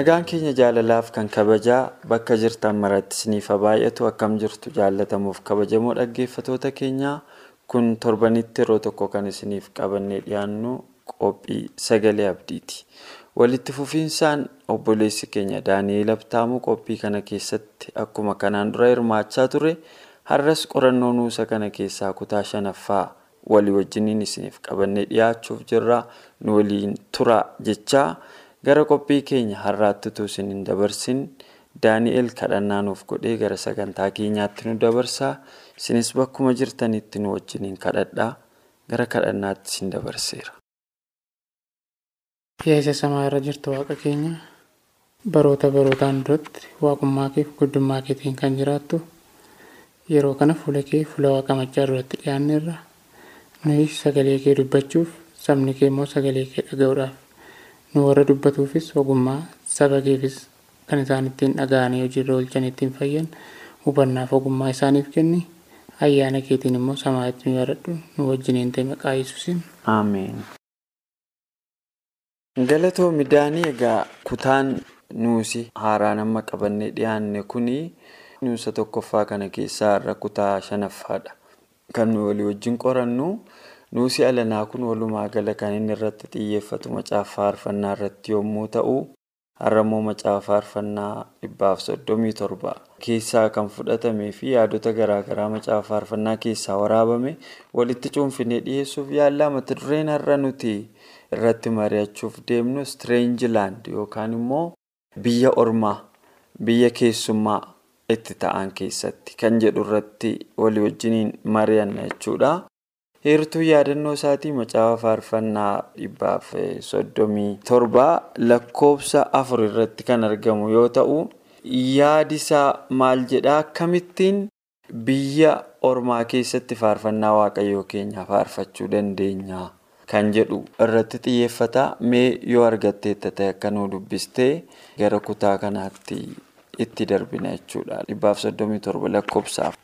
Nagaan keenya jaalalaaf kan kabajaa bakka jirtan maratti isiniif baay'atu akkam jirtu jaallatamuuf kabajamoo dhaggeeffatoota keenyaa kun torbanitti yeroo tokko kan isiniif qabannee dhiyaannu qophii sagalee abdiiti. Walitti fufiinsaan obboleessi keenya Daani'eel Abtaamuu qophii kana keessatti akkuma kanaan dura hirmaachaa ture har'as qorannoo nuusa kana keessaa kutaa shanaffaa walii wajjiniin isiniif qabannee dhiyaachuuf jirra nu waliin tura jechaa. Gara qophii keenya har'aatti utuu isin hin dabarsin daani'el kadhannaa nuuf godhee gara sagantaa keenyaatti nu dabarsaa isinis bakkuma jirtanitti nu wajjiniin kadhadhaa gara kadhannaatti isin dabarseera. Yaa isa samaa irra jirtu waaqa keenya baroota barootaan duratti waaqummaa kee fi guddummaa keetiin kan jiraattu yeroo kana fuula kee fuula waaqa machaa duratti dhiyaanneerra nuyi sagalee kee dubbachuuf sabni kee immoo sagalee kee dhaga'uudhaaf. Nu warra dubbatuufis ogummaa saba keefis kan isaan ittiin dhaga'anii hojiirra oolchan ittiin fayyan hubannaaf ogummaa isaaniif kenni ayyaana keetiin immoo samaatti nu yaadadhu nu wajjiniin ta'e maqaa yesuusin. Ameen. Galatoomi daanii egaa kutaan nuusi haaraan amma qabannee dhiyaanne kuni nuusa tokkoffaa kana keessaa irra kutaa shanaffaadha. Kan nu walii wajjin qorannu. Nuusi alanaa kun walumaa gala kan inni irratti xiyyeeffatu macaafa faarfannaa irratti yommuu ta'u, har'a immoo macaafa faarfannaa dhibbaaf soddomii torba keessaa kan fudhatamee fi yaadota garaagaraa macaafa faarfannaa keessaa waraabame walitti cuunfinee dhiyeessuuf yaallaa mata dureen har'a nuti irratti mari'achuuf deemnu Streenjilaand yookaan immoo biyya ormaa biyya keessummaa itti ta'an keessatti kan jedhu irratti walii wajjiniin mari'anna jechuudha. Heertuu yaadannoo isaatii macaafa faarfannaa dhibbaaf soddomii torba lakkoofsa afur irratti kan argamu yoo ta'u yaadisaa maal jedhaa? Akkamittiin biyya ormaa keessatti faarfannaa waaqayyoo keenya faarfachuu dandeenya kan jedhu irratti xiyyeeffata. Mee yoo argatteetta ta'e akka nu dubbistee gara kutaa kanaatti itti darbina jechuudha. Dhibbaaf soddomii torba lakkoofsaaf.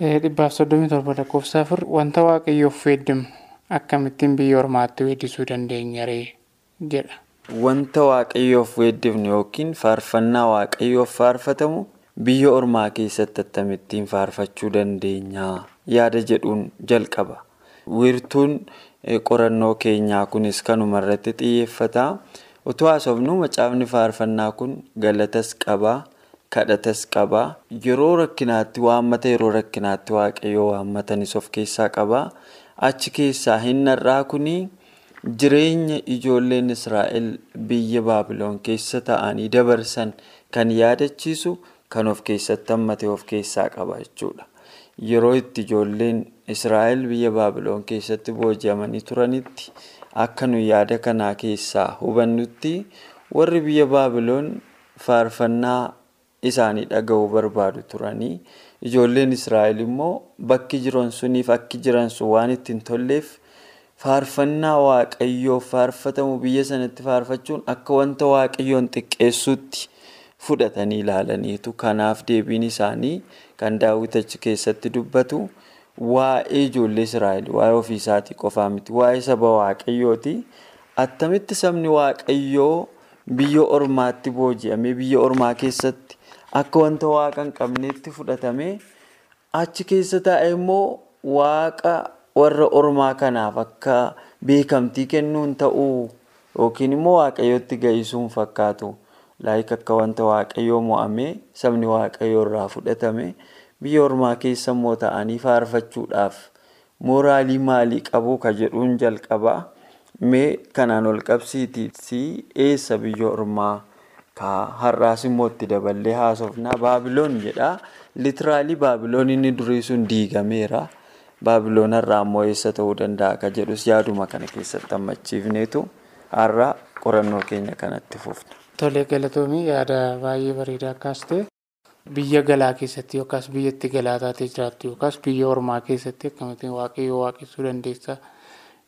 Dhibbaaf soddomii torba lakkoofsa afur wanta waaqayyoof weeddimnu akkamittiin biyya ormaatti weeddisuu dandeenya ree jedha. Wanta waaqayyoof weeddifnu yookiin faarfannaa waaqayyoof faarfatamu biyya ormaa keessatti akkamittiin faarfachuu dandeenya yaada jedhuun jalqaba. Wiirtuun qorannoo keenyaa kunis kanuma irratti xiyyeeffata. Otoo haasofnu macaafni faarfannaa kun galatas qaba. Kadhatas qaba. Yeroo rakkinaatti waammata yeroo rakkinaatti waaqayyoo waammatanis of keessaa qaba. Achi keessaa hinnarraa kuni jireenya ijoolleen israa'el biyya baabiloon keessa ta'anii dabarsan kan yaadachiisu kan of keessatti hammate of keessaa qaba jechuudha. Yeroo itti ijoolleen israa'el biyya baabiloon keessatti booji'amanii turanitti akka nu yaada kanaa keessaa hubannutti warri biyya baabiloon faarfannaa. Isaanii dhaga'uu barbaadu turanii. Ijoolleen israa'el immoo bakki jiran suniif akki jiran sun waan ittiin tolleef faarfannaa waaqayyoof faarfatamu biyya sanatti faarfachuun akka wanta waaqayyoon xiqqeessuutti fudhatanii ilaalaniitu. Kanaaf deebiin isaanii kan daawwitachi keessatti dubbatu waa'ee ijoollee israa'el waa'ee ofiisaatii qofaa miti waa'ee saba waaqayyooti. Attamitti sabni waaqayyoo biyya ormaatti booji'amee biyya ormaa keessatti akka wanta waaqa hin qabneetti fudhatame achi keessa taa'e immoo waaqa warra ormaa kanaaf akka beekamtii kennuun ta'uu yookiin immoo waaqayyootti ga'isuun fakkaatu. Laayik akka wanta waaqayyoo mo'amee sabni waaqayyoo irraa fudhatame biyya ormaa keessa immoo ta'anii faarfachuudhaaf mooraalii maalii qabu ka jedhuun jalqabaa? Mee kanaan ol qabsiitii eessa biyya ormaa har'aas immoo itti daballee haasofnaa baabiloon jedha litiraalii baabiloon inni durii sun diigameera baabiloon har'aa immoo eessa ta'uu danda'a ka jedhus yaaduma kana keessatti hammachiifneetu har'a qorannoo keenya kanatti fufna. Tolee galatoomii yaada baay'ee bareedaa akkas ta'e biyya galaa keessatti yookaas biyyatti galaa taatee jiraattu yookaas biyya ormaa keessatti akkamittiin waaqayyoo waaqessuu dandeessa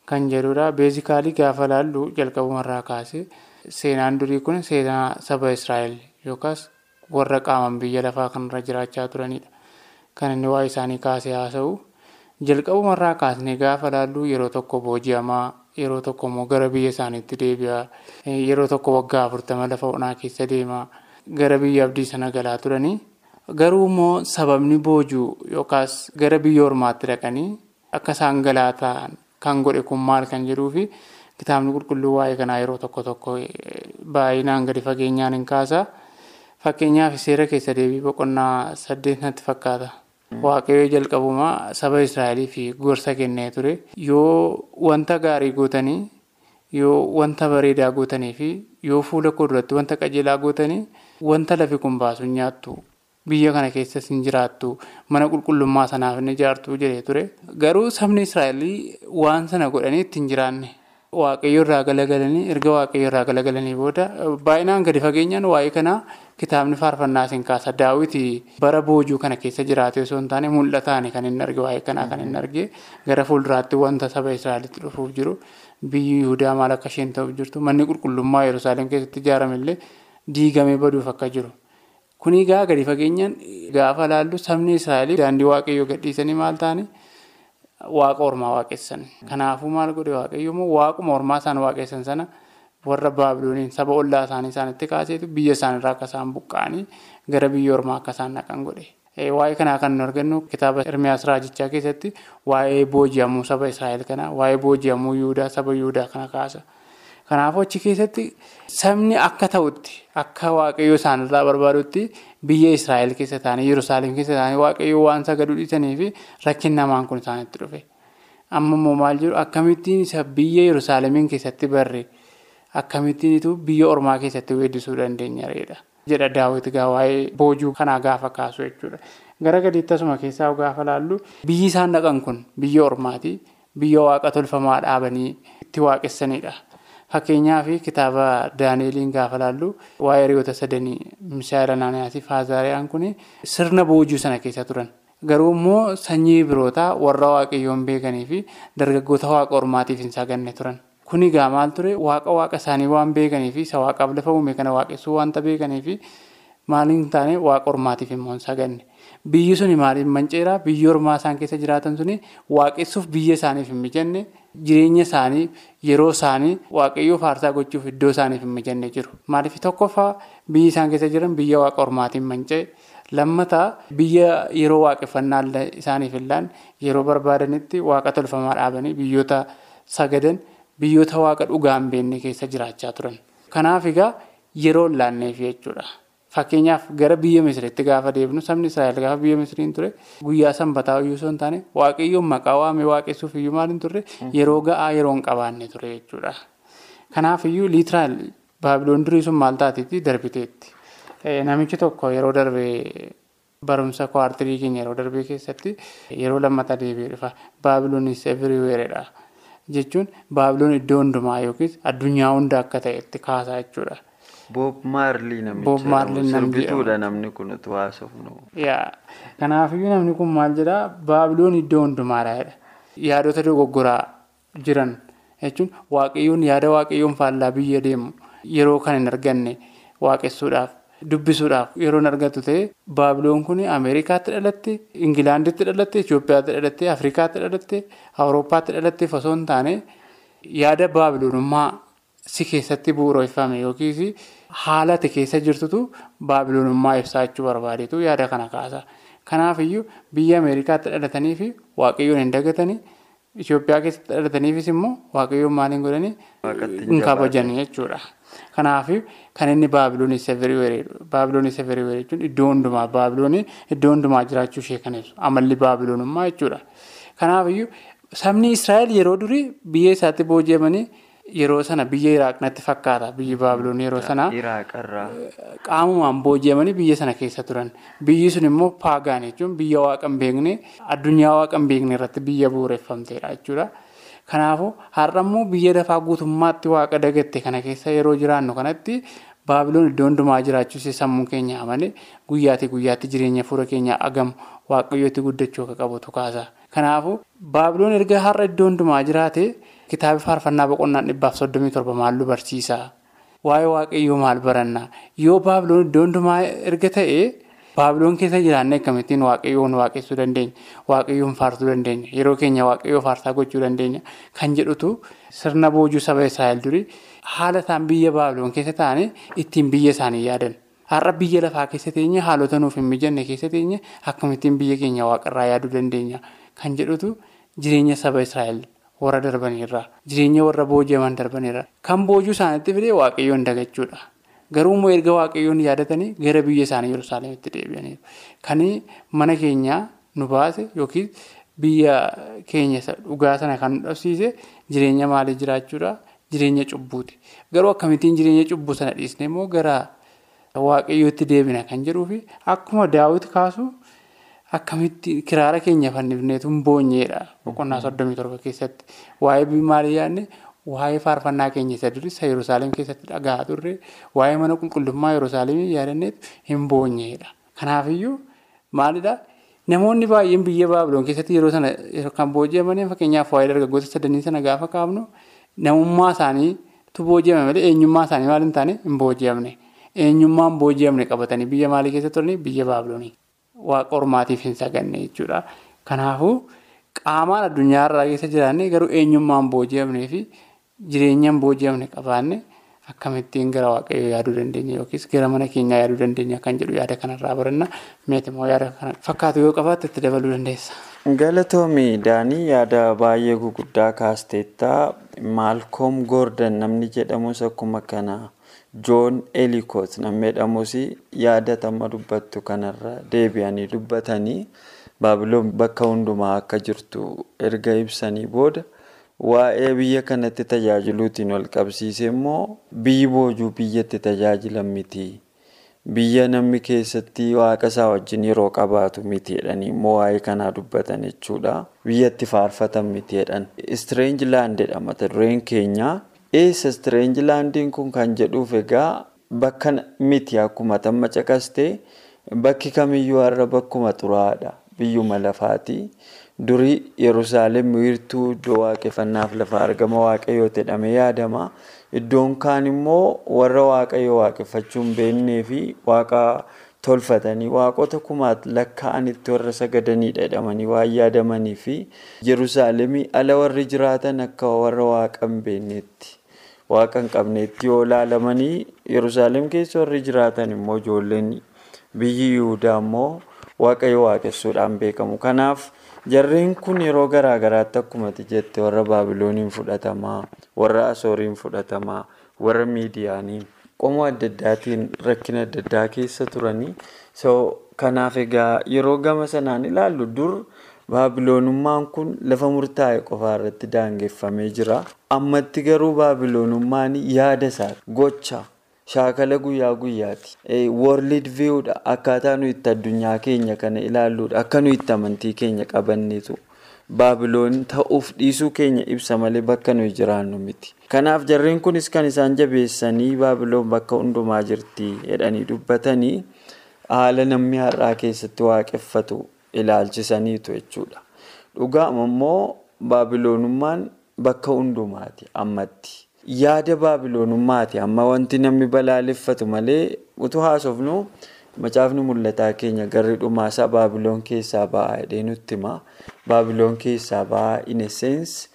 kan jedhudha. Beezikaalii gaafa laallu jalqabumarraa kaasee seenaan durii kun seenaa saba Israa'el yookaas warra qaaman biyya lafaa kanarra jiraachaa turanidha. Kan inni waa isaanii kaasee haasa'u jalqabumarraa kaasnee gaafa laallu yeroo tokko booji'amaa yeroo tokko immoo gara biyya isaaniitti deebi'aa yeroo tokko waggaa afurtama lafa onaa keessa deemaa gara biyya abdii sana galaa turanii garuu immoo sababni boojuu yookaas gara biyya ormaatti dhaqanii akka isaan galaa ta'an kan godhe kun maal kan jedhuu fi kitaabni qulqulluu waa'ee kanaa yeroo tokko tokko baay'inaan gadi fageenyaan hin kaasa fakkeenyaaf seera keessa deebii boqonnaa saddeet natti fakkaata. Waaqayyoo jalqabumaa saba Israa'eliif gorsa kennee ture. Yoo wanta gaarii gootanii yoo wanta bareedaa gootanii fi yoo fuula koo duratti wanta qajeelaa gootanii wanta lafi kun baasu nyaattu. Biyya kana keessas hin jiraattu. Mana qulqullummaa sanaaf hin ijaartu jedhee ture. Garuu sabni Israa'el waan sana godhanii ittiin jiraanne. Waaqayyo irraa galagalanii erga waaqayyo irraa galagalanii booda baay'inaan gadi fageenyaan waa'ee kanaa kitaabni faarfannaa isin kaasa. Daawwiti bara boojuu kana keessa jiraate osoo hin taane mul'ataani kan inni arge waa'ee kanaa kan inni arge gara fuulduraatti wanta saba Israa'elitti dhufuuf jiru. Biyyi Yihudaa maal akka isheen ta'uuf jirtu? Manni qulqullummaa Yerusaalem keessatti ijaaramellee diigamee baduuf akka jiru. Kuni egaa gadi fageenyaan gaafa laallu sabni Israa'el daandii waaqayyoo gadhiisanii maal ta'anii waaqa ormaa waaqessan. Kanaafuu maal godhe waaqayyo immoo waaquma ormaa isaan waaqessan sana warra baabilooniin saba ollaa isaanii isaanitti kaaseetu biyya isaaniirraa akka isaan buqqa'anii gara biyya ormaa akka isaan naqan godhe. Waa'ee kanaa kan nu argannu kitaaba Ermiyaas Raajichaa keessatti waa'ee booji'amuu saba Israa'el kanaa waa'ee booji'amuu Yihudaa saba Yihudaa kana kaasa. Kanaafuu achi keessatti sabni akka ta'utti akka waaqayyo isaanirraa barbaadutti biyya Israa'el keessa ta'anii Yerusaalem keessa ta'anii waaqayyo waan sagaduu dhiisanii fi rakkin namaan kun isaanitti dhufe. Amma immoo maal jedhu akkamittiin isa biyya Yerusaalemiin keessatti barre akkamittiinitu biyya ormaa keessatti weeddisuu dandeenya reedha. Jedha daawwiti gaa waa'ee boojuu kanaa gaafa kaasu jechuudha. Gara gadiitti asuma keessaa gaafa laallu biyyi isaan dhaqan kun biyya ormaati. Biyya waaqa tolfamaa dhaabanii itti waaqessanidha. Fakkeenyaaf kitaaba Daani'eliin gaafa laallu waa'ee hiriyoota sadanii Mishaayil Anaaniyaasii fi Hazaariyaan kun sirna boojuu sana keessa turan. Garuu immoo sanyii birootaa warra waaqayyoon beekanii fi dargaggoota waaqa ormaatiif hin saganne turan. Kun egaa maal ture waaqa waaqa isaanii waan beekanii fi isa waaqaaf lafa uume kana waaqessuu waanta beekanii fi maaliin taane waaqa ormaatiif immoo hin saganne. Biyyi suni maaliif manceeraa biyyi ormaa isaan keessa jiraatan suni waaqessuuf biyya isaaniif hin mijanne jireenya isaanii yeroo isaanii waaqayyoo faarsaa gochuuf iddoo isaaniif hin mijanne jiru. Maaliif tokkoffaa biyyi isaan keessa jiran biyya waaqa ormaatiin manca'e. Lammataa biyya yeroo waaqeffannaa isaaniif illaan yeroo barbaadanitti waaqa tolfamaa dhaabanii biyyoota sagadan biyyoota waaqa dhugaa hin beekne keessa jiraachaa turan. Kanaaf egaa yeroo hin laanneef jechuudha. Fakkeenyaaf gara biyya Misiritti gaafa deebinu sabni Israa'el gaafa biyya Misiriin ture guyyaa sanbataa iyyuu osoo hin taane waaqayyoon maqaa waamee waaqessuuf iyyuu maal hin turre yeroo ga'aa yeroo hin qabaanne ture jechuudha. Kanaaf iyyuu liitiraal baabiloon durii sun maal taateetti darbiteetti. Namichi tokko yeroo darbee barumsa kwaartirii keenya yeroo darbee keessatti yeroo lammataa deebi'ee dhufa baabiloonis everywheeredha jechuun baabiloon iddoo hundumaa yookiis addunyaa hunda akka ta'etti kaasaa jechuudha. Boob Maarlii namicha Bob Marley jedhamu namni sirbituudha namni kun utuu haasofnu. Yaa kanaafiyyuu namni kun maal jedhaa baabiloon iddoo hundumaadha. Yaadota dogoggoraa jiran jechuun waaqayyoon yaada waaqayyoon faallaa biyya deemu yeroo kan hin arganne waaqessuudhaaf dubbisuudhaaf yeroo hin argatu ta'e baabiloon kun Ameerikaatti dhalatte Ingilaanditti dhalatte Itoophiyaatti dhalatte Afrikaatti dhalatte Awurooppaatti dhalatte osoo hin taane yaada baabiloonummaa si keessatti bu'uureffame yookiis haala ati keessa jirtutu baabiloonummaa ibsaa jechuu barbaadetu yaada kana kaasa. Kanaafiyyuu biyya Ameerikaatti dhalatanii fi waaqayyoon hin dagatanii Itoophiyaa keessatti dhalataniifis immoo waaqayyoon maaliin godhanii hin kabajan jechuudha. Kanaaf kan inni baabiloon isa firiweeredha jechuun iddoo hundumaa baabiloon iddoo hundumaa jiraachuu ishee kan ibsu amalli baabiloonummaa jechuudha. Kanaafiyyuu sabni Israa'el yeroo durii biyya isaatti booji'amanii yeroo sana biyya Iraaq natti fakkaata biyyi baabiloon yeroo sanaa qaamumaan booji'amanii biyya sana keessa turan. Biyyi sun immoo paagaan jechuun biyya waaqa hin beekne addunyaa waaqa hin beekne irratti biyya bu'uureffamteedha jechuudha. Kanaafuu har'a immoo biyya lafaa guutummaatti waaqa dagatte kana keessa yeroo jiraannu kanatti baabiloon iddoo hundumaa jiraachuusi sammuu keenya amane guyyaatti guyyaatti jireenya fuula keenya agamu waaqayyootti guddachuu akka qabutu kaasa. Kanaafuu baabiloon erga har'a iddoo hundumaa jiraate kitaaba faarfannaa boqonnaan dhibbaaf soddomii torba maal nu barsiisa? Waa'ee waaqayyoo maal baranna? Yoo baabiloon iddoo hundumaa erga ta'e baabiloon keessa jiraannee akkamittiin waaqayyoon waaqessuu dandeenya? Waaqayyoon faarsuu dandeenya? Yeroo keenya waaqayyoo faarsaa gochuu dandeenya? Kan jedhutu sirna boojuu saba Israa'el durii haala isaan biyya baabiloon keessa taa'anii ittiin biyya isaanii yaadan. Har'a biyya lafaa keessa teenye haalota nuuf hin mijanne keessa teenye akkamittiin biyya keenya waaqarraa yaaduu dandeenya? Kan jedhutu jireenya saba Israa'el warra darbanirraa jireenya warra booji'aman darbanirraa kan boojuu isaaniitti fidee waaqayyoon dagachuudha. Garuu immoo erga waaqayyoon yaadatanii gara biyya isaanii Yerusaalemitti deebi'aniiru. Kan mana keenyaa nu baase yookiin biyya keenya dhugaa sana kan nu dhabsiise jireenya maalii jiraachuudha? Jireenya cubbuuti. Garuu akkamittiin jireenya cubbuu sana dhiisne immoo gara waaqayyootti deebina kan jedhuufi akkuma daawwiti kaasu. Akkamitti kiraara keenya fannifneetu boonyeedha. Boqonnaa soddomii torba keessatti waa'ee maalii yaadne waa'ee faarfannaa keenya isa durii isa Yerusaalem keessatti dhagahaa turre waa'ee mana qulqullummaa Yerusaalemii yaadanneetu hin boonyeedha. Kanaafiyyuu maalidhaa namoonni baay'een biyya Baabiloon keessatti yeroo sana kan booji'amanii fakkeenyaaf waa'ee dargaggoota sadanii sana gaafa kaafnu namummaa isaaniitu booji'ame malee eenyummaa isaanii maal hin taane hin booji'amne. Eenyummaan booji'amne qabatanii biyya maalii keessa turanii biyya Baabiloonii. Waaqa ormaatiif hin saganne jechuudha. Kanaafuu qaamaan addunyaa irraa keessa jiraanne garuu eenyummaan booji'amnee fi jireenyaan booji'amne qabaanne akkamittiin gara waaqayyoo yaaduu dandeenya yookiis gara mana keenyaa yaaduu dandeenya kan jedhu yaada kanarraa baranna meeti immoo yaada kana fakkaatu yoo qabaatte itti dabaluu dandeessa. Galatoomii Daanii yaada baay'ee guguddaa kaasteettaa Maalkoom Goordon namni jedhamus akkuma kana. Joon Elikoot namni jedhamus yaadatama dubbattu kanarra deebi'anii dubbatanii baabiloon bakka hundumaa akka jirtu erga ibsanii booda waa'ee biyya kanatti tajaajiluutiin wal qabsiise immoo biyyi boojuu biyyatti tajaajilan miti. Biyya namni keessatti waaqa isaa wajjin yeroo qabaatu miti jedhanii immoo waa'ee kanaa dubbatan jechuudha. Biyyatti faarfatan miti jedhan. Strange Land jedhama mata dureen keenyaa. Eessa Strange Laandiin kun kan jedhuuf egaa bakka miti akkuma tamma caqastee bakki kamiyyuu har'a bakkuma xuraadha. Biyyuma lafaati. Durii Yerusaalem wiirtuu iddoo waaqeffannaaf lafa argama waaqayyoo jedhamee yaadama. Iddoon kaan immoo warra waaqayyoo waaqeffachuu hin beeknee fi waaqa tolfatanii waaqota kumaat lakkaa'anitti warra sagadanidha jedhamanii waan yaadamanii fi Yerusaalemii ala warri jiraatan akka warra waaqa hin beekneetti. Waaqa hin qabneetti yoo ilaalamanii Yerusaalem keessa warri jiraatan immoo ijoolleen biyyi Yihudaa immoo waaqayyo waaqessuudhaan beekamu. Kanaaf jarreen kun yeroo garaa garaatti akkuma jette warra Baabilooniin fudhatamaa, warra Asooriin fudhatamaa, warra Miidiyaaniin qomoo adda addaatiin rakkina adda addaa keessa turanii. Kanaaf egaa yeroo gama sanaan ilaallu dur Baabiloonummaan kun lafa murtaa'e qofaa irratti daangeffamee jira. Ammatti garuu Baabiloonummaan yaada isaa gocha shaakala guyyaa guyyaati. World viewdha akkaataa nuyi itti addunyaa keenya kana ilaalluudha akka nuyi itti amantii keenya qabanneetu. Baabiloon ta'uuf dhiisuu keenya ibsa malee bakka nuyi jiraannu miti. Kanaaf jarreen kunis kan isaan jabeessanii Baabiloon bakka hundumaa jirti jedhanii dubbatanii haala namni har'aa keessatti waaqeffatu ilaalchisaniitu jechuudha. Dhugaama immoo Baabiloonummaan bakka hundumaati ammatti. Yaada Baabiloonummaati amma wanti namni balaaleffatu malee utuu haasofnu macaafni mul'ataa keenya garri dhumaasaa Baabiloon keessaa ba'aa jedhee nutti hima. Baabiloon keessaa ba'aa in essence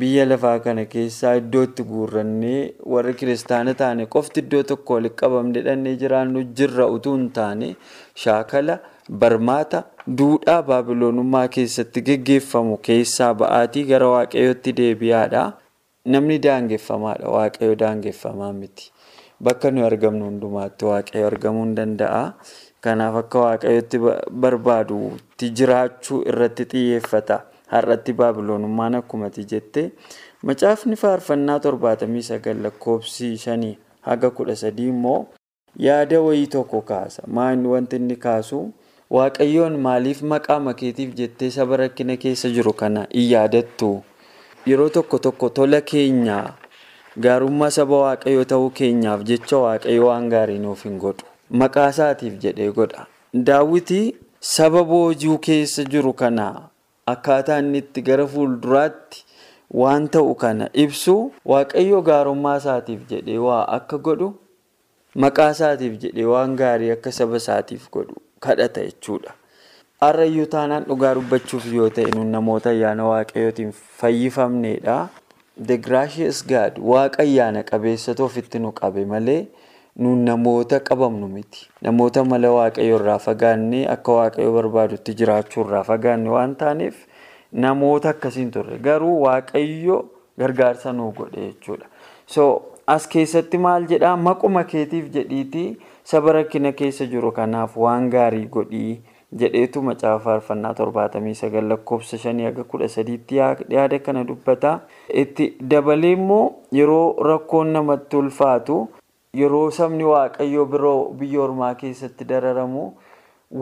biyya lafaa kana keessaa iddootti guurrannee warri kiristaana taane qofti iddoo tokko walitti qabamne dhannee jiraannu jirra utuu hin taane shaakala barmaata duudhaa baabiloonummaa keessatti geggeeffamu keessaa ba'aatii gara waaqayyootti deebi'aadha. Namni daangeffamaadha waaqayyo daangeffamaa miti. Bakka nuyi argamnu hundumaatti waaqayyo argamuu hin danda'a. Kanaaf akka waaqayyotti barbaadutti jiraachuu irratti xiyyeeffata. Har'atti baabiloonummaan akkumatti jette macaafni faarfannaa torbaatamii sagal lakkoofsi shanii haga kudha sadii immoo yaada wayii tokko kaasa. Maanni wanti inni kaasu waaqayyoon maaliif maqaa makeetiif jettee saba rakkina keessa jiru kana hin yaadattu? Yeroo tokko tokko tola keenya gaarummaa saba waaqayyoo ta'uu keenyaaf jecha waaqayyo waan gaarii nuuf hin godhu. Maqaa isaatiif jedhee godha. Daawwitii saba boojuu keessa jiru kana akkaataa inni itti gara fuulduraatti waan ta'u kana ibsu waaqayyo gaarummaa isaatiif jedhee waa akka godhu maqaa isaatiif jedhee waan gaarii akka saba isaatiif godhu kadhata jechuudha. Har'ayyuu taanaan dhugaa dubbachuuf yoo ta'e nun namoota ayyaana waaqayyootiin fayyifamneedha. The gracious God waaqa ayyaana qabeessatu ofitti nu qabe malee nun namoota qabamnu miti. Namoota mala waaqayyo irraa fagaannee akka waaqayyo barbaadutti jiraachuu irraa fagaanne waan taaneef namoota akkasiin turre garuu waaqayyo gargaarsa nuu godhe jechuudha. So as keessatti maal jedhaa maquma keetiif jedhiitii saba rakkina keessa jiru kanaaf waan gaarii godhii. jedheetu macaafa faarfannaa torbaatamii sagal lakkoofsa shanii haga kudha sadiitti yaada kana dubbata. Itti dabalee immoo yeroo rakkoon namatti ulfaatu yeroo sabni waaqayyoo biroo biyya ormaa keessatti dararamu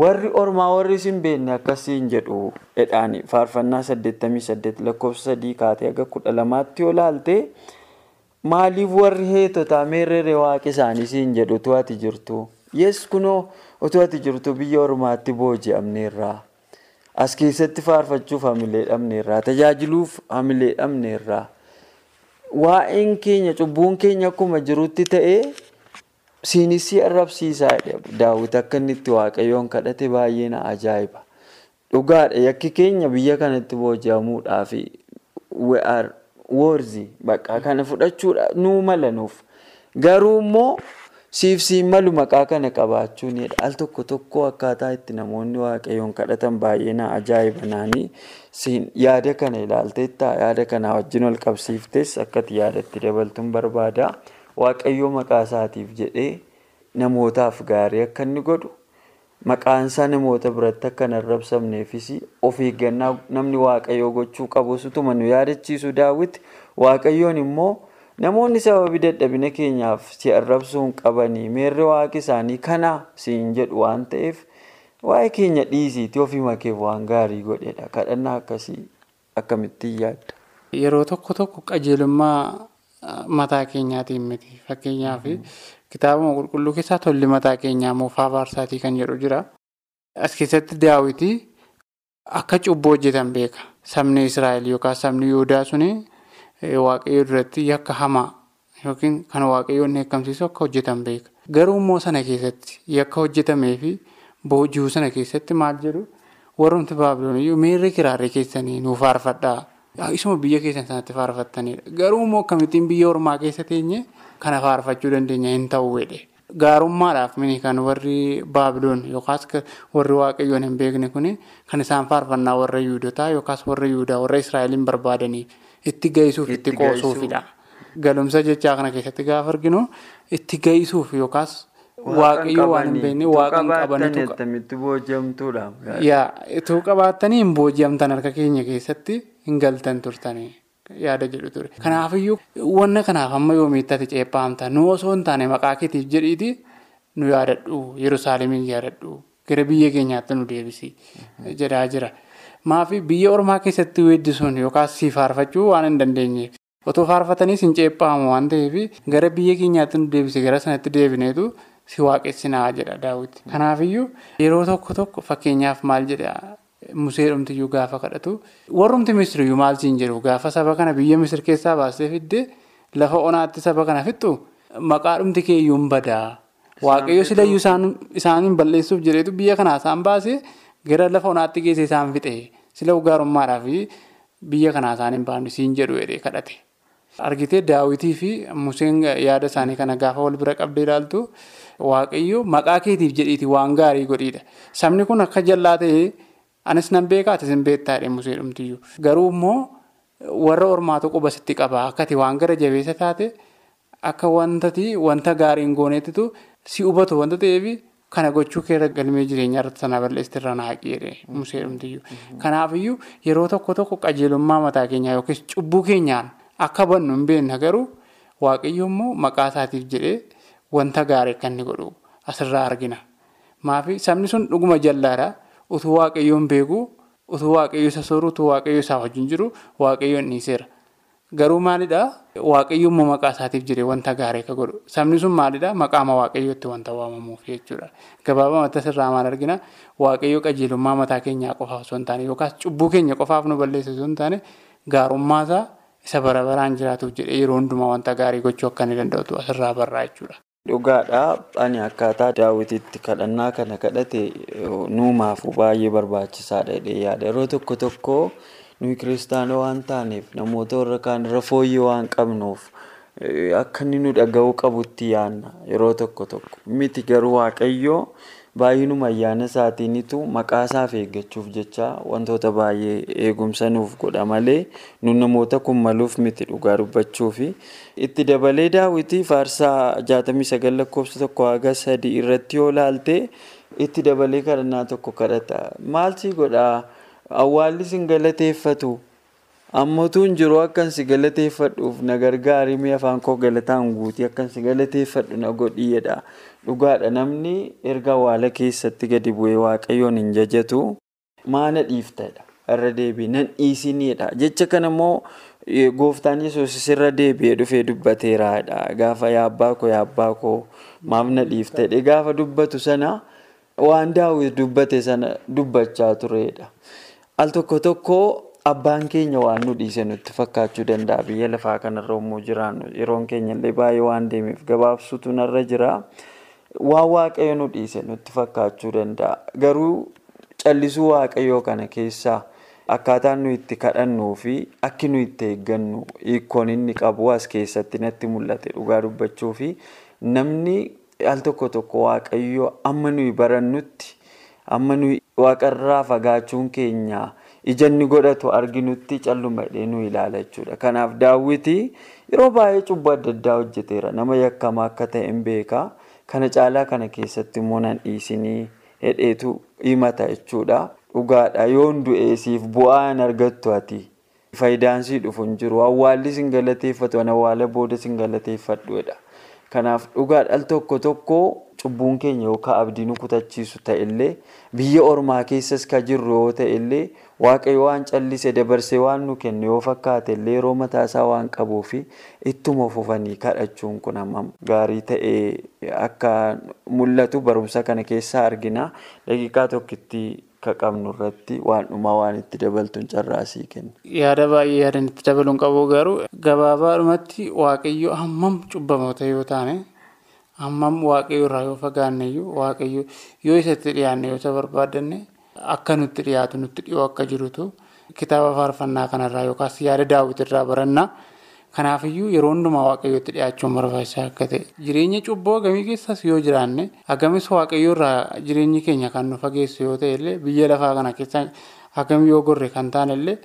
warri ormaa warri isin beekne akkasiin jedhu jedhaani faarfannaa saddeettamii saddeet lakkoofsa sadii kaatee haga kudha lamaatti yoo laalte maaliif warri heetotaa meerree waaqa isaanii siin jedhu utuu ati jirtu. Yes kunoo otoo ati jirtu biyya ormaatti booji'amneerraa. As keessatti faarfachuuf hamilee dhabneerraa. Tajaajiluuf hamilee dhabneerraa. Waa'een keenya cubbuun keenya akkuma jirutti ta'ee siinis arrabsiisaa daawwiti akka inni itti waaqayyoon kadhate baay'ee na ajaa'iba. Dhugaadha yakki keenya biyya kanatti booji'amuudhaaf woorzi bakka kana fudhachuudha nuu mala nuuf. Garuu immoo. Siif siin malu maqaa kana qabaachuunidha. Al tokko tokko akkaataa itti namoonni waaqayyoon kadhatan baay'ee na ajaa'iba naanii yaada kana ilaalteetta yaada kana wajjin ol qabsiiftes akkati yaadatti dabaltuun barbaada. Waaqayyoo maqaa isaatiif jedhee namootaaf gaarii akka inni godhu maqaan isaa namoota biratti akka hin arrabsamneefis of eeggannaa namni waaqayyoo gochuu qabu utuma nu yaadachiisu daawwiti waaqayyoon immoo. Namoonni sababii dadhabina keenyaaf si arrabsuu hin qabanii meerri waaqa isaanii kana siin jedhu waan ta'eef waa'ee keenya dhiisiitii ofii makeef waan gaarii godhedha. Kadhannaa akkasii akkamittiin yaadda? Yeroo tokko tokko qajeelummaa mataa keenyaatiin miti. Fakkeenyaaf kitaabuma qulqulluu keessaa tolli mataa keenyaa moofaa baarsaatii kan jedhu jira. As keessatti daawwitii akka cubbuu hojjetan beeka. Sabni Israa'el yookaan sabni Yihudaa suni. Waaqayyoo duratti yakka hamaa yookiin kan waaqayyoon eegamsiisu akka hojjetan beeka. Garuu immoo sana keessatti yakka hojjetamee fi boojii sana keessatti maal jedhu warroonni baabilooniyyuu meerri kiraarree keessanii nuuf faarfadhaa. Isuma biyya keessan sanatti faarfattanidha. Garuu immoo akkamittiin biyya ormaa keessa teenye kana faarfachuu dandeenya hin ta'uu jedhe. Gaarummaadhaaf mini kan warri baabiloon yookaas warri waaqayyoon hin beekne kuni kan isaan faarfannaa warra yuudotaa yookaas warra yuudaa warra Israa'eliin barbaadaniif. Itti gahisuuf itti qoosuufidha. Galumsa jechaa kana keessatti gaafa arginu itti gahisuuf yookaas waaqayyoo waan hin beekne waaqa hin qabanitu. Yaa ituu qabaattanii hin booji'amtan harka keenya keessatti hin galtan turtanii yaada jedhu ture. Kanaafiyyuu wanna kanaaf amma yoomiitti ati ceephaamta nu osoo hin taane maqaa keetiif jedhiiti nu yaadadhu Yerusaalemiin yaadadhu gara biyya keenyaatti nu deebisi jedhaa jira. Maafi biyya ormaa keessatti weeddisuun yookaas si faarfachuu waan hin dandeenyeef otoo faarfatanii sin ceephamu waan ta'eef gara biyya keenyaatti nu deebise gara sanatti deebineetu si waaqessinaa jedha daawwiti. Kanaafiyyuu yeroo tokko tokko fakkeenyaaf maal jedha musee dhumtiyyuu gaafa kadhatu warrumti misiriyyuu maal siin jedhu gaafa saba kana biyya misir keessaa baastee fidde lafa onaatti saba kana fixxu maqaa dhumti keeyyuu hin badaa. Waaqayyo silayyuu isaaniin balleessuuf jedheetu biyya kanaa isaan baasee. Gara lafa onaatti geesse isaan fixe sila gaarummaadhaaf biyya kanaa isaan hin baafne siin jedhu jedhee kadhate. Argitee daawwitii fi Museen yaada isaanii kana gaafa wal bira qabdee ilaaltu waaqayyo maqaa keetiif jedhiiti waan gaarii godhiidha. Sabni kun akka jallaa ta'ee anis nan beekaa atis hin beektaa jedhee Musee dhumtiyyuu. Garuu immoo warra ormaatu quba sitti qaba akkati waan gara jabeessa taate akka wantati wanta gaarii hin gooneetitu si hubatu wanta ta'eef kana gochuu keessa galmee jireenyaa irratti sana balleessitirra naaqii jedhee Musee dhumtiyyuu. Kanaafiyyuu yeroo tokko tokko qajeelummaa mataa keenyaa yookiis cubbuu keenyaan akka bannu hin beekna garuu waaqayyo immoo maqaa isaatiif jedhee wanta gaarii kan inni godhu asirraa argina. Maafi sabni sun dhuguma jallaadha. Utuu waaqayyoon beeku utuu waaqayyo isa sooru utuu waaqayyo isaa wajjin jiru waaqayyoon dhiiseera. Garuu maalidhaa waaqayyo immoo maqaa isaatiif jedhee wanta gaarii akka godhu. Sabni sun maalidhaa maqaama waaqayyootti wanta waamamuuf jechuudha. Gabaabumatti asirraa maal argina waaqayyo qajeelummaa mataa keenyaa qofaaf osoo hin taane yookaas cubbuu keenya qofaaf nu balleessa osoo hin taane gaarummaasaa isa bara baraan jiraatuuf jedhee yeroo hundumaa wanta gaarii gochuu akka inni danda'utu asirraa barraa jechuudha. Dhugaadhaa ani akkaataa daawwitiitti kadhannaa kana kadhate nuumaafuu baay'ee barbaachisaadha jedhee yaada. Yeroo tokko tokko nuyi kiristaanaa waan taaneef namoota warra kaan irra fooyyee waan qabnuuf akka inni nu dhaga'uu qabutti yaadna yeroo tokko tokko. Miti garuu waaqayyoo baay'inuma ayyaana isaatiinitu maqaa isaaf eeggachuuf jecha wantoota baay'ee eegumsa nuuf godha malee nu namoota kun maluuf miti dhugaa dubbachuufi. Itti dabalee daawwitii faarsaa 69 lakkoofsa tokko haga sadii irratti yoo laalte itti dabalee kadhannaa tokko kadhata. Maal si godhaa? Awwaalli sin galateeffatu. Ammootu hin jiru akkan si galateeffadhuuf na gargaari mee afaan koo galataan guutii akkan si galateeffadhu na godhiidha. Dhugaadha namni erga awwaala keessatti gadi bu'ee waaqayyoon hin jajatu maana dhiiftadha. Irra deebi'e nan dhiisiniidha. Jecha kana immoo gooftaan yesuus irra deebi'ee dhufee dubbateeraadha. Gaafa yaa abbaa koo yaa abbaa koo maaf na dhiiftadhe gaafa dubbatu sana waan daawwiti dubbate sana dubbachaa turedha. Al tokko tokko abbaan keenya waan nu dhiise nutti fakkaachuu danda'a biyya lafaa kanarra yommuu jiraannu yeroon keenya illee baay'ee waan deemeef gabaabsuutu narra jira. Waan waaqayyo nu dhiise nutti fakkaachuu danda'a. Garuu callisuu waaqayyoo kana keessaa akkaataan nu itti kadhannuu fi akki nu itti eeggannu hiikkoon inni qabu as keessatti natti mul'ate dhugaa dubbachuu fi namni al tokko tokko waaqayyoo amma nuyi barannutti amma nuyi waaqarraa fagaachuun keenya ijanni godhatu arginutti calluma nu ilaala jechuudha. Kanaaf daawwitii yeroo baay'ee cubbuu adda addaa hojjeteera nama yakkamaa akka ta'e hin beeka. Kana caalaa kana keessatti immoo nan dhiisinii hedheetu himata jechuudha. Dhugaadha yoon du'eesiif bu'aa hin argattu ati. Faayidaan sii dhufu hin jiru. Awwaalli sin galateeffatu awwaala booda sin galateeffadhuudha. Kanaaf dhugaadha al tokko tokko cubbuun keenya yookaan abdii nu kutachiisu ta'ellee biyya ormaa keessas ka jirru yoo ta'ellee waaqayyo waan callise dabarsee waan nu kenne yoo fakkaate illee yeroo mataasaa waan qabuuf ittuma fufanii kadhachuun kun hammam gaarii ta'ee akka mul'atu barumsa kana keessaa argina daqiiqaa tokkitti ka qabnu irratti waan dhumaa waan itti dabaltuun carraasii kenna. Yaada baay'ee yaadan itti dabaluun qabu garuu gabaabaadhumatti waaqayyo hammam cubbamoota yoo taane hammam waaqayyo irraa yoo fagaanne iyyuu waaqayyo yoo isatti dhiyaanne yoo isa barbaaddanne akka nutti dhiyaatu nutti dhiyoo akka jirutu kitaaba faarfannaa kanarraa yookaas yaada daawwitirraa baranna. Kanaafiyyuu yeroo hundumaa waaqayyootti dhiyaachuun barbaachisaa akka ta'e jireenya cubboo hagamii keessas yoo jiraanne hagamis waaqayyoo irraa jireenyi keenya kan nu fageessu yoo ta'e illee biyya lafaa kana keessa hagamii yoo gorre kan taane illee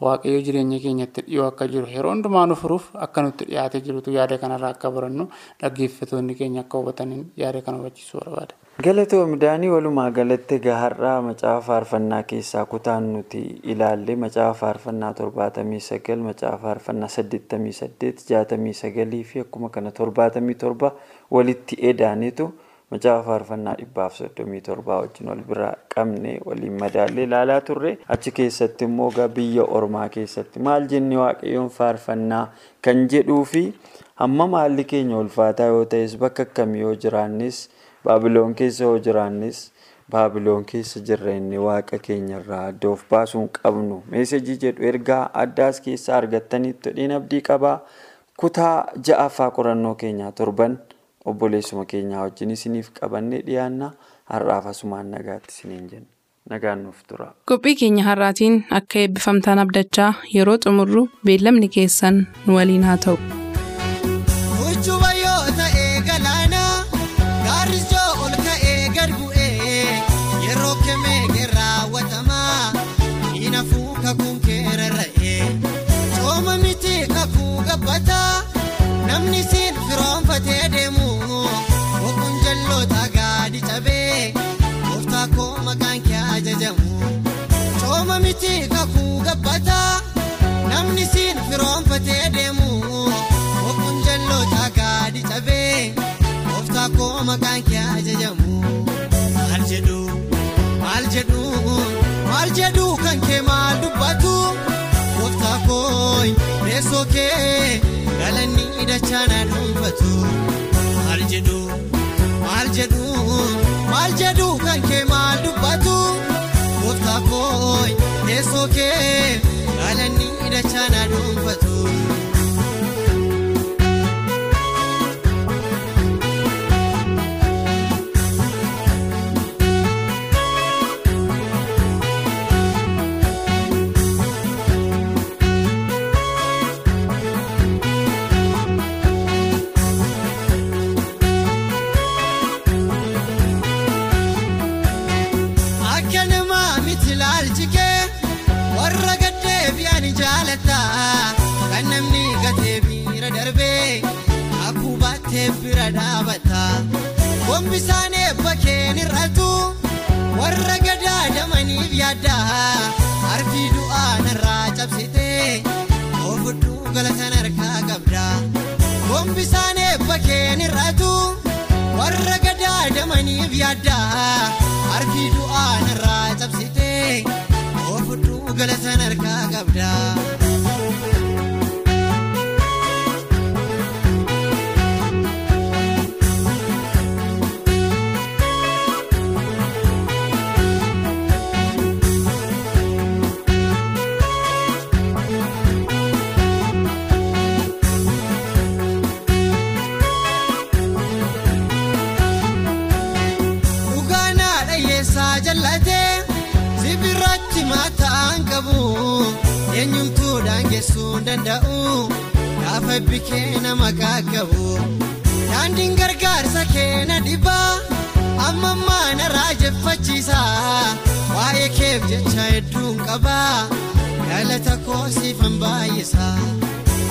waaqayyo jireenya keenyatti dhiyoo akka jiru yeroo hundumaa nu furuuf akka nutti dhiyaatee jirutu yaada kanarraa akka barannu dhaggeeffatoonni keenya akka hubataniin yaada kana hubachiisuu barbaada. Galatoomii daanii walumaa galatti gaharraa macaafa faarfannaa keessaa kutaan nuti ilaalle macaafa faarfannaa torbaatamii sagal macaafa faarfannaa saddeettamii saddeet jaatamii sagalii fi akkuma kana torbaatamii torba walitti edaanitu macaafa faarfannaa dhibbaaf soddomii torbaa wajjin wal bira qabne waliin madaallee ilaalaa turre. Achi keessatti immoo biyya ormaa keessatti. Maal jenne waaqayyoon faarfannaa kan jedhuu fi hamma maalli keenya ulfaataa yoo ta'es bakka akkamii yoo jiraannis. Baabiloon keessa yoo jiraannis? Baabiloon keessa jirra inni waaqa keenyarraa adda of baasuun qabnu. Meesajii jedhu ergaa addaas keessaa argattanitti todhiin abdii qabaa. Kutaa ja'affaa qorannoo keenyaa torban obboleessuma keenyaa wajjin isiniif qabannee dhiyaanna har'aaf asumaan nagaatti isiniin jenna. nagaan nuuf tura. Qophii keenya har'aatiin akka eebbifamtaan abdachaa yeroo xumurru beellamni keessan nu waliin haa ta'u. Namni siin firoonfatee deemu boqoon jalloota gaadi cabee gooftaa koo maqaan kee ajajamu cooma miti kakuu gabbataa namni siin firoonfatee deemu boqoon jalloota gaadi cabee gooftaa koo maqaan kee ajajamu maal jedhu maal jedhu maal jedhu kan kee maal dubbatu gooftaa koo teessoo kee galanni dachaa na dhuunfatu maal jedhu jedhu maal jedhu kan kee maal dubbatu gooftaa koo teessoo kee galanni dachaa na dhuunfatu. Bira dhaabata gombisaan eebba keen irratu warra gadaadamaniif yaadda harki du'aa narraa cabsitee oofudhuu galatan harkaa qabda gombisaan eebba keen irratu warra gadaadamaniif yaadda harki du'aa narraa cabsitee oofudhuu galatan harkaa qabda. Daangessuu danda'u gaafa bikee nama qaqqabu daandiin gargaarsa keena dhibaa amma ammaa na raajeffachiisa. Waa'ee keef jecha hedduun qaba galata koo siifan baay'isa.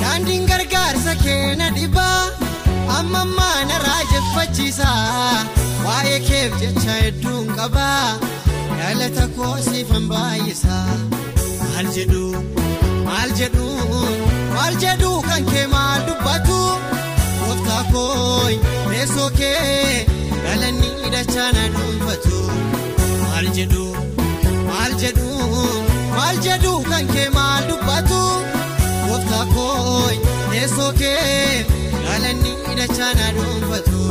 Daandiin gargaarsa keena dhibaa amma ammaa na raajeffachiisa. Waa'ee keef jecha hedduun qaba galata koo siifan baay'isa. Maal jedhu? Maal jedhu galanni dachaa na dhuunfatu maal jedhu maal jedhu maal jedhu kan kee maal dubbatu gooftaa koo teessoo kee galanni dachaa na dhuunfatu.